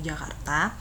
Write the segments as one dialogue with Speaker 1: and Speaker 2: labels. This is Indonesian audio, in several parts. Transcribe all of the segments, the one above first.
Speaker 1: Yogyakarta.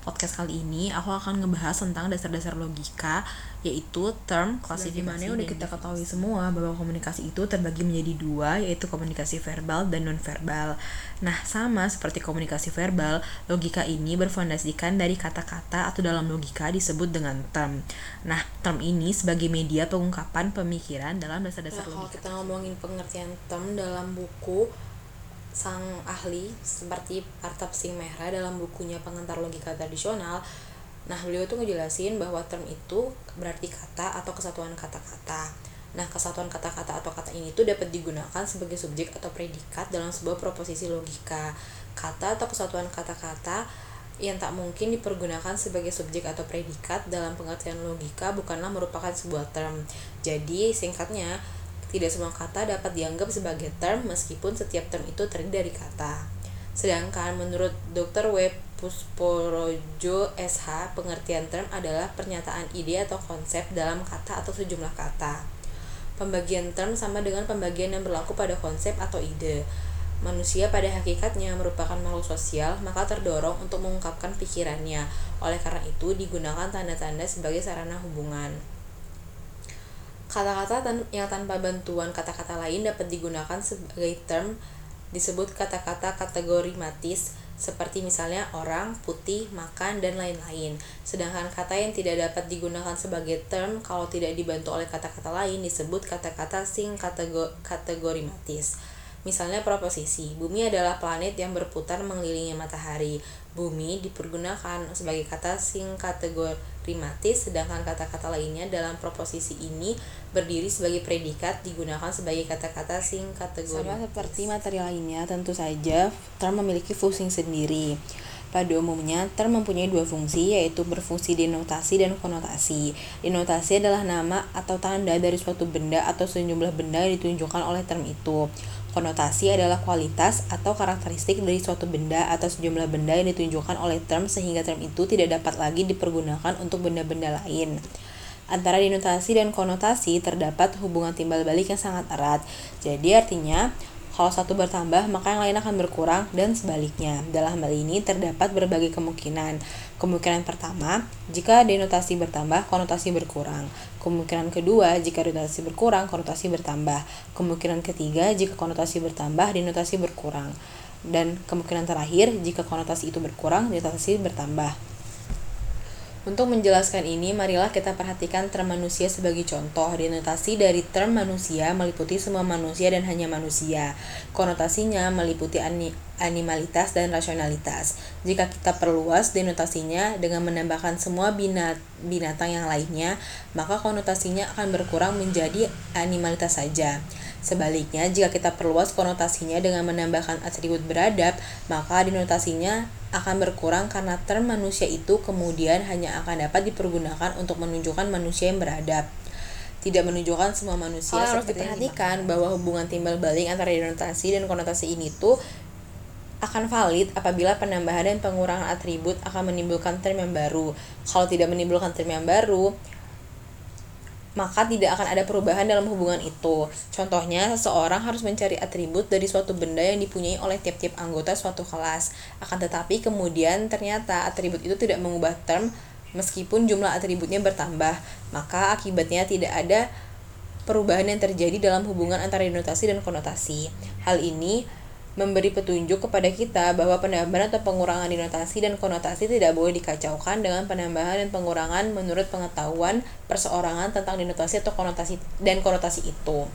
Speaker 1: Podcast kali ini aku akan ngebahas tentang dasar-dasar logika yaitu term klasifikasi udah kita ketahui semua bahwa komunikasi itu terbagi menjadi dua yaitu komunikasi verbal dan non verbal nah sama seperti komunikasi verbal logika ini berfondasikan dari kata-kata atau dalam logika disebut dengan term. Nah term ini sebagai media pengungkapan pemikiran dalam dasar-dasar
Speaker 2: nah,
Speaker 1: logika
Speaker 2: kalau kita ngomongin pengertian term dalam buku sang ahli seperti Artap Singh Mehra dalam bukunya Pengantar Logika Tradisional. Nah beliau tuh ngejelasin bahwa term itu berarti kata atau kesatuan kata-kata. Nah kesatuan kata-kata atau kata ini tuh dapat digunakan sebagai subjek atau predikat dalam sebuah proposisi logika. Kata atau kesatuan kata-kata yang tak mungkin dipergunakan sebagai subjek atau predikat dalam pengertian logika bukanlah merupakan sebuah term. Jadi singkatnya tidak semua kata dapat dianggap sebagai term meskipun setiap term itu terdiri dari kata. Sedangkan menurut Dr. W. Pusporojo SH, pengertian term adalah pernyataan ide atau konsep dalam kata atau sejumlah kata. Pembagian term sama dengan pembagian yang berlaku pada konsep atau ide. Manusia pada hakikatnya merupakan makhluk sosial, maka terdorong untuk mengungkapkan pikirannya. Oleh karena itu, digunakan tanda-tanda sebagai sarana hubungan. Kata-kata tan yang tanpa bantuan kata-kata lain dapat digunakan sebagai term disebut kata-kata kategori matis seperti misalnya orang, putih, makan, dan lain-lain. Sedangkan kata yang tidak dapat digunakan sebagai term kalau tidak dibantu oleh kata-kata lain disebut kata-kata sing kategori, kategori matis. Misalnya proposisi, bumi adalah planet yang berputar mengelilingi matahari. Bumi dipergunakan sebagai kata sing kategori primatis, sedangkan kata-kata lainnya dalam proposisi ini berdiri sebagai predikat digunakan sebagai kata-kata sing kategori.
Speaker 1: Sama seperti materi lainnya, tentu saja term memiliki fungsi sendiri. Pada umumnya, term mempunyai dua fungsi, yaitu berfungsi denotasi dan konotasi. Denotasi adalah nama atau tanda dari suatu benda atau sejumlah benda yang ditunjukkan oleh term itu. Konotasi adalah kualitas atau karakteristik dari suatu benda atau sejumlah benda yang ditunjukkan oleh term sehingga term itu tidak dapat lagi dipergunakan untuk benda-benda lain. Antara denotasi dan konotasi terdapat hubungan timbal balik yang sangat erat. Jadi artinya kalau satu bertambah, maka yang lain akan berkurang dan sebaliknya. Dalam hal ini terdapat berbagai kemungkinan. Kemungkinan pertama, jika denotasi bertambah, konotasi berkurang. Kemungkinan kedua, jika denotasi berkurang, konotasi bertambah. Kemungkinan ketiga, jika konotasi bertambah, denotasi berkurang. Dan kemungkinan terakhir, jika konotasi itu berkurang, denotasi bertambah. Untuk menjelaskan ini, marilah kita perhatikan term manusia sebagai contoh. Denotasi dari term manusia meliputi semua manusia dan hanya manusia. Konotasinya meliputi animalitas dan rasionalitas. Jika kita perluas denotasinya dengan menambahkan semua binat binatang yang lainnya, maka konotasinya akan berkurang menjadi animalitas saja. Sebaliknya, jika kita perluas konotasinya dengan menambahkan atribut beradab, maka denotasinya akan berkurang karena term manusia itu kemudian hanya akan dapat dipergunakan untuk menunjukkan manusia yang beradab. Tidak menunjukkan semua manusia.
Speaker 2: Harus diperhatikan bahwa hubungan timbal balik antara denotasi dan konotasi ini tuh akan valid apabila penambahan dan pengurangan atribut akan menimbulkan term yang baru. Kalau tidak menimbulkan term yang baru, maka tidak akan ada perubahan dalam hubungan itu. Contohnya, seseorang harus mencari atribut dari suatu benda yang dipunyai oleh tiap-tiap anggota suatu kelas. Akan tetapi kemudian ternyata atribut itu tidak mengubah term meskipun jumlah atributnya bertambah. Maka akibatnya tidak ada perubahan yang terjadi dalam hubungan antara denotasi dan konotasi. Hal ini memberi petunjuk kepada kita bahwa penambahan atau pengurangan denotasi dan konotasi tidak boleh dikacaukan dengan penambahan dan pengurangan menurut pengetahuan perseorangan tentang denotasi atau konotasi dan konotasi itu.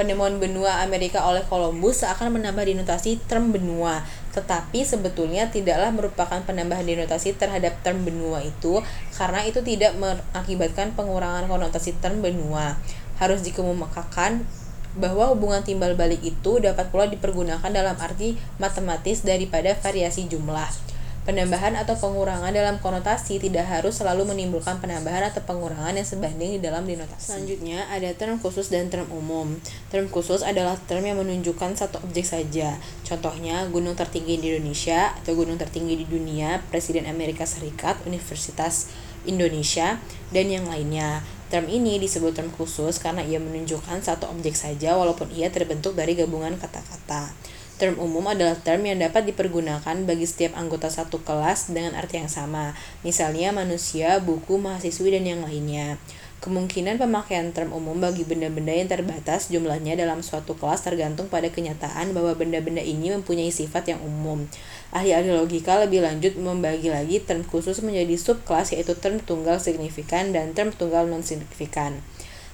Speaker 2: Penemuan benua Amerika oleh Columbus seakan menambah denotasi term benua, tetapi sebetulnya tidaklah merupakan penambahan denotasi terhadap term benua itu karena itu tidak mengakibatkan pengurangan konotasi term benua. Harus dikemukakan bahwa hubungan timbal balik itu dapat pula dipergunakan dalam arti matematis daripada variasi jumlah. Penambahan atau pengurangan dalam konotasi tidak harus selalu menimbulkan penambahan atau pengurangan yang sebanding di dalam denotasi.
Speaker 1: Selanjutnya ada term khusus dan term umum. Term khusus adalah term yang menunjukkan satu objek saja. Contohnya gunung tertinggi di Indonesia atau gunung tertinggi di dunia, Presiden Amerika Serikat, Universitas Indonesia, dan yang lainnya. Term ini disebut term khusus karena ia menunjukkan satu objek saja walaupun ia terbentuk dari gabungan kata-kata. Term umum adalah term yang dapat dipergunakan bagi setiap anggota satu kelas dengan arti yang sama, misalnya manusia, buku, mahasiswi, dan yang lainnya. Kemungkinan pemakaian term umum bagi benda-benda yang terbatas jumlahnya dalam suatu kelas tergantung pada kenyataan bahwa benda-benda ini mempunyai sifat yang umum. Ahli-ahli logika lebih lanjut membagi lagi term khusus menjadi subkelas yaitu term tunggal signifikan dan term tunggal non-signifikan.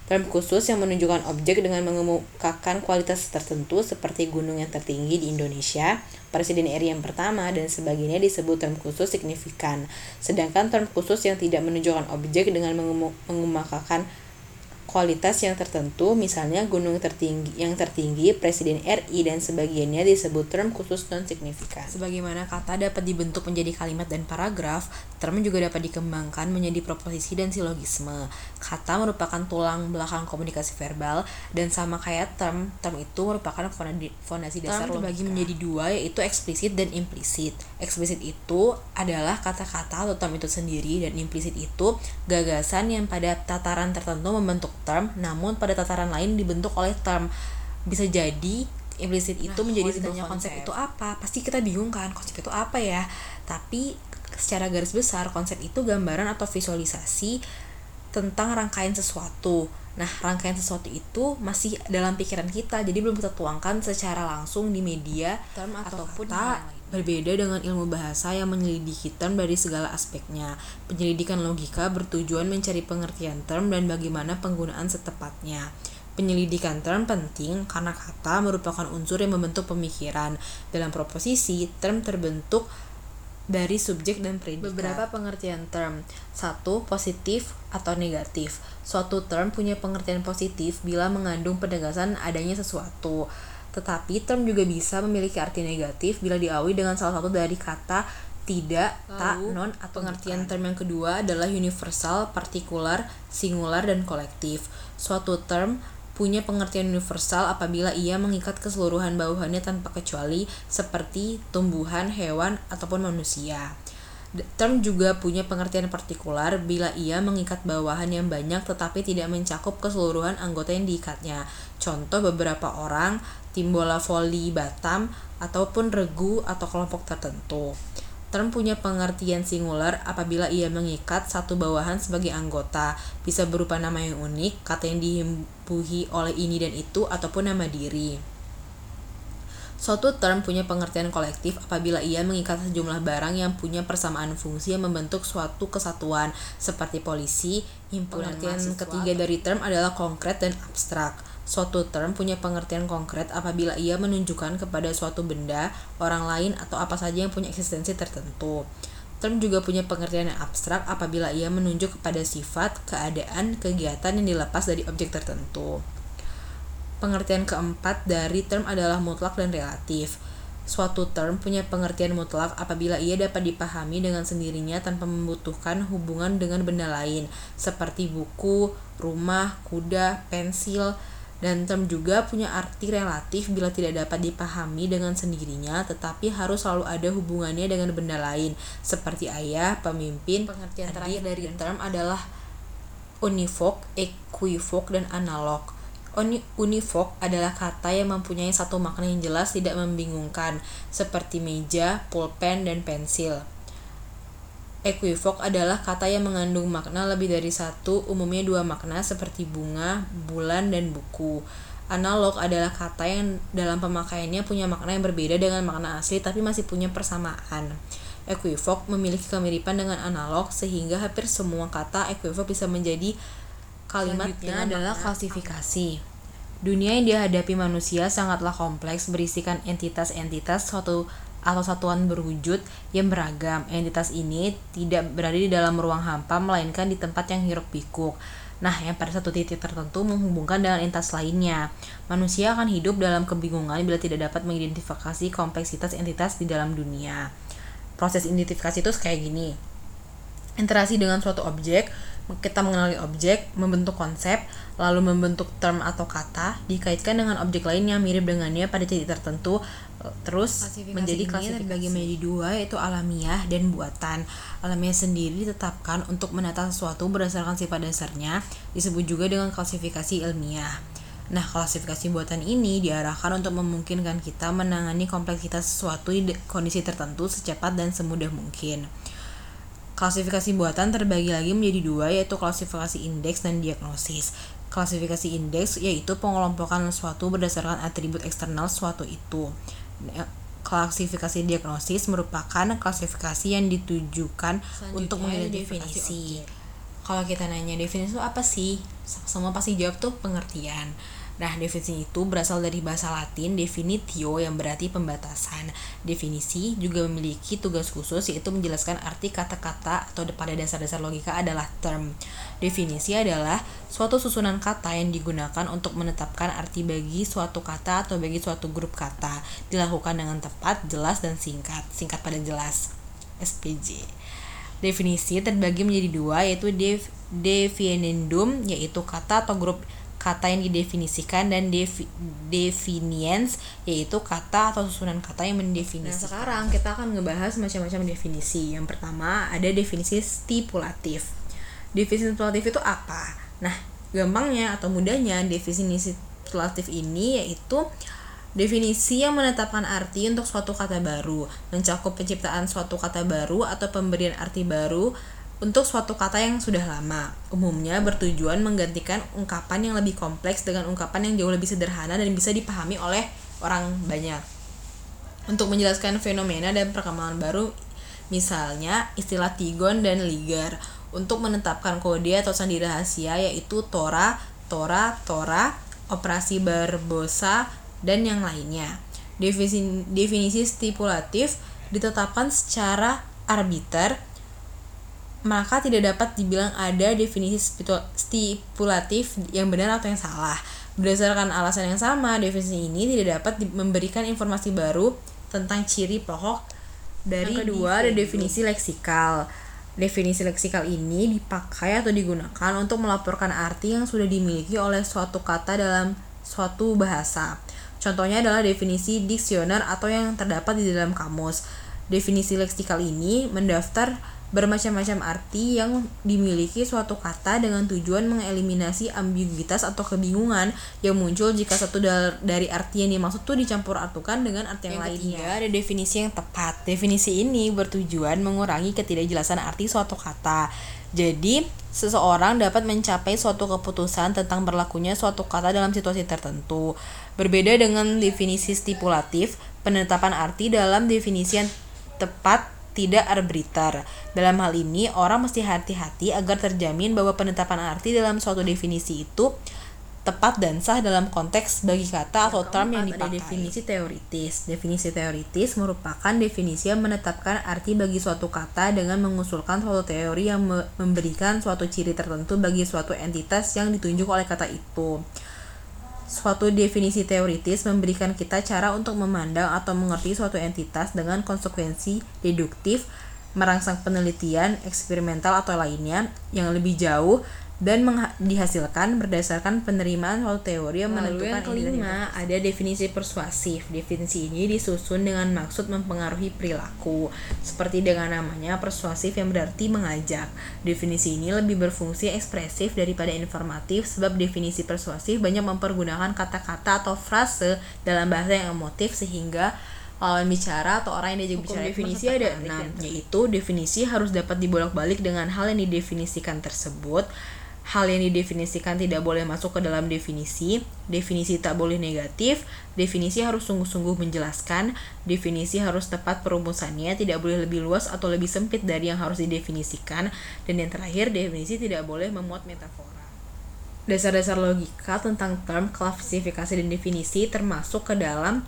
Speaker 1: Term khusus yang menunjukkan objek dengan mengemukakan kualitas tertentu seperti gunung yang tertinggi di Indonesia, Presiden RI yang pertama, dan sebagainya disebut term khusus signifikan. Sedangkan term khusus yang tidak menunjukkan objek dengan mengemukakan kualitas yang tertentu, misalnya gunung tertinggi yang tertinggi, presiden RI dan sebagiannya disebut term khusus non signifikan.
Speaker 2: Sebagaimana kata dapat dibentuk menjadi kalimat dan paragraf, term juga dapat dikembangkan menjadi proposisi dan silogisme. Kata merupakan tulang belakang komunikasi verbal dan sama kayak term, term itu merupakan fondasi dasar term terbagi menjadi dua yaitu eksplisit dan implisit. Eksplisit itu adalah kata-kata atau term itu sendiri dan implisit itu gagasan yang pada tataran tertentu membentuk term namun pada tataran lain dibentuk oleh term. Bisa jadi implisit itu nah, menjadi sebenarnya konsep. konsep. itu apa? Pasti kita bingung kan konsep itu apa ya? Tapi secara garis besar konsep itu gambaran atau visualisasi tentang rangkaian sesuatu. Nah rangkaian sesuatu itu masih dalam pikiran kita jadi belum kita tuangkan secara langsung di media term atau ataupun kata berbeda dengan ilmu bahasa yang menyelidiki term dari segala aspeknya. Penyelidikan logika bertujuan mencari pengertian term dan bagaimana penggunaan setepatnya. Penyelidikan term penting karena kata merupakan unsur yang membentuk pemikiran. Dalam proposisi, term terbentuk dari subjek dan predikat. Beberapa pengertian term. Satu, positif atau negatif. Suatu term punya pengertian positif bila mengandung penegasan adanya sesuatu tetapi term juga bisa memiliki arti negatif bila diawali dengan salah satu dari kata tidak, Lalu, tak, non, atau pengertian term yang kedua adalah universal, partikular, singular, dan kolektif. Suatu term punya pengertian universal apabila ia mengikat keseluruhan bawahannya tanpa kecuali seperti tumbuhan, hewan, ataupun manusia. Term juga punya pengertian partikular bila ia mengikat bawahan yang banyak tetapi tidak mencakup keseluruhan anggota yang diikatnya. Contoh beberapa orang tim bola voli Batam, ataupun regu atau kelompok tertentu. Term punya pengertian singular apabila ia mengikat satu bawahan sebagai anggota, bisa berupa nama yang unik, kata yang dihimpuhi oleh ini dan itu, ataupun nama diri. Suatu term punya pengertian kolektif apabila ia mengikat sejumlah barang yang punya persamaan fungsi yang membentuk suatu kesatuan, seperti polisi. Pengertian ketiga dari term adalah konkret dan abstrak. Suatu term punya pengertian konkret apabila ia menunjukkan kepada suatu benda, orang lain, atau apa saja yang punya eksistensi tertentu. Term juga punya pengertian yang abstrak apabila ia menunjuk kepada sifat, keadaan, kegiatan yang dilepas dari objek tertentu. Pengertian keempat dari term adalah mutlak dan relatif. Suatu term punya pengertian mutlak apabila ia dapat dipahami dengan sendirinya tanpa membutuhkan hubungan dengan benda lain, seperti buku, rumah, kuda, pensil, dan term juga punya arti relatif bila tidak dapat dipahami dengan sendirinya tetapi harus selalu ada hubungannya dengan benda lain seperti ayah, pemimpin. Pengertian terakhir dari term adalah univok, equivok, dan analog. Univok adalah kata yang mempunyai satu makna yang jelas tidak membingungkan seperti meja, pulpen, dan pensil. Equivok adalah kata yang mengandung makna lebih dari satu, umumnya dua makna seperti bunga, bulan, dan buku. Analog adalah kata yang dalam pemakaiannya punya makna yang berbeda dengan makna asli tapi masih punya persamaan. Equivok memiliki kemiripan dengan analog sehingga hampir semua kata equivok bisa menjadi kalimat Selanjutnya adalah klasifikasi. Dunia yang dihadapi manusia sangatlah kompleks berisikan entitas-entitas suatu atau satuan berwujud yang beragam. Entitas ini tidak berada di dalam ruang hampa, melainkan di tempat yang hiruk pikuk. Nah, yang pada satu titik tertentu menghubungkan dengan entitas lainnya. Manusia akan hidup dalam kebingungan bila tidak dapat mengidentifikasi kompleksitas entitas di dalam dunia. Proses identifikasi itu kayak gini. Interaksi dengan suatu objek, kita mengenali objek, membentuk konsep, lalu membentuk term atau kata, dikaitkan dengan objek lain yang mirip dengannya pada titik tertentu, terus menjadi klasifikasi. terbagi menjadi dua yaitu alamiah dan buatan. Alamiah sendiri ditetapkan untuk menata sesuatu berdasarkan sifat dasarnya disebut juga dengan klasifikasi ilmiah. Nah, klasifikasi buatan ini diarahkan untuk memungkinkan kita menangani kompleksitas sesuatu di kondisi tertentu secepat dan semudah mungkin. Klasifikasi buatan terbagi lagi menjadi dua, yaitu klasifikasi indeks dan diagnosis. Klasifikasi indeks yaitu pengelompokan sesuatu berdasarkan atribut eksternal suatu itu. Nah, klasifikasi diagnosis merupakan klasifikasi yang ditujukan untuk mengidentifikasi. Kalau kita nanya definisi itu apa sih? Semua pasti jawab tuh pengertian. Nah, definisi itu berasal dari bahasa Latin definitio yang berarti pembatasan. Definisi juga memiliki tugas khusus yaitu menjelaskan arti kata-kata atau pada dasar-dasar logika adalah term. Definisi adalah suatu susunan kata yang digunakan untuk menetapkan arti bagi suatu kata atau bagi suatu grup kata. Dilakukan dengan tepat, jelas, dan singkat. Singkat pada jelas. SPJ. Definisi terbagi menjadi dua yaitu def, definendum yaitu kata atau grup kata yang didefinisikan dan defi, definiens yaitu kata atau susunan kata yang mendefinisikan. Nah, sekarang kita akan ngebahas macam-macam definisi. Yang pertama ada definisi stipulatif. Definisi stipulatif itu apa? Nah, gampangnya atau mudahnya definisi stipulatif ini yaitu Definisi yang menetapkan arti untuk suatu kata baru, mencakup penciptaan suatu kata baru atau pemberian arti baru untuk suatu kata yang sudah lama. Umumnya bertujuan menggantikan ungkapan yang lebih kompleks dengan ungkapan yang jauh lebih sederhana dan bisa dipahami oleh orang banyak. Untuk menjelaskan fenomena dan perkembangan baru, misalnya istilah Tigon dan Ligar untuk menetapkan kode atau sandi rahasia yaitu Tora, Tora, Tora, operasi Barbosa, dan yang lainnya. Definisi, definisi stipulatif ditetapkan secara arbiter maka tidak dapat dibilang ada definisi stipulatif yang benar atau yang salah. Berdasarkan alasan yang sama, definisi ini tidak dapat memberikan informasi baru tentang ciri pokok dari yang kedua ada definisi leksikal. Definisi leksikal ini dipakai atau digunakan untuk melaporkan arti yang sudah dimiliki oleh suatu kata dalam suatu bahasa. Contohnya adalah definisi diksioner atau yang terdapat di dalam kamus. Definisi leksikal ini mendaftar bermacam-macam arti yang dimiliki suatu kata dengan tujuan mengeliminasi ambiguitas atau kebingungan yang muncul jika satu dari arti yang dimaksud itu dicampur artukan dengan arti yang, yang lainnya. Ketiga, ada definisi yang tepat. Definisi ini bertujuan mengurangi ketidakjelasan arti suatu kata. Jadi, seseorang dapat mencapai suatu keputusan tentang berlakunya suatu kata dalam situasi tertentu. Berbeda dengan definisi stipulatif, penetapan arti dalam definisi yang tepat tidak arbiter. Dalam hal ini, orang mesti hati-hati agar terjamin bahwa penetapan arti dalam suatu definisi itu tepat dan sah dalam konteks bagi kata atau term yang dipakai. definisi teoritis. Definisi teoritis merupakan definisi yang menetapkan arti bagi suatu kata dengan mengusulkan suatu teori yang memberikan suatu ciri tertentu bagi suatu entitas yang ditunjuk oleh kata itu. Suatu definisi teoritis memberikan kita cara untuk memandang atau mengerti suatu entitas dengan konsekuensi deduktif, merangsang penelitian, eksperimental atau lainnya yang lebih jauh dan dihasilkan berdasarkan penerimaan suatu teori yang Lalu menentukan yang kelima ada definisi persuasif. Definisi ini disusun dengan maksud mempengaruhi perilaku. Seperti dengan namanya persuasif yang berarti mengajak. Definisi ini lebih berfungsi ekspresif daripada informatif sebab definisi persuasif banyak mempergunakan kata-kata atau frase dalam bahasa yang emotif sehingga lawan bicara atau orang yang diajak bicara definisi ada enam yaitu definisi harus dapat dibolak-balik dengan hal yang didefinisikan tersebut hal yang didefinisikan tidak boleh masuk ke dalam definisi, definisi tak boleh negatif, definisi harus sungguh-sungguh menjelaskan, definisi harus tepat perumusannya, tidak boleh lebih luas atau lebih sempit dari yang harus didefinisikan, dan yang terakhir, definisi tidak boleh memuat metafora. Dasar-dasar logika tentang term, klasifikasi, dan definisi termasuk ke dalam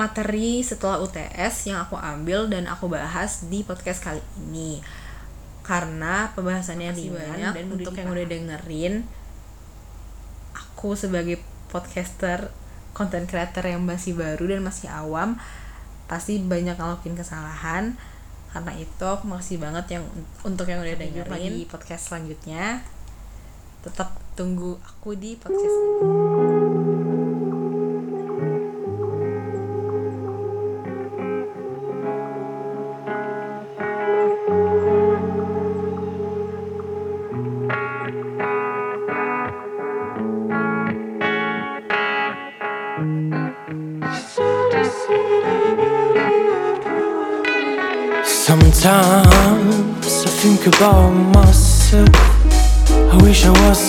Speaker 2: materi setelah UTS yang aku ambil dan aku bahas di podcast kali ini karena pembahasannya ringan banyak dan untuk yang udah dengerin aku sebagai podcaster content creator yang masih baru dan masih awam pasti banyak ngelakuin kesalahan karena itu aku makasih banget yang untuk yang udah dengerin di podcast selanjutnya tetap tunggu aku di podcast ini.
Speaker 3: wrong.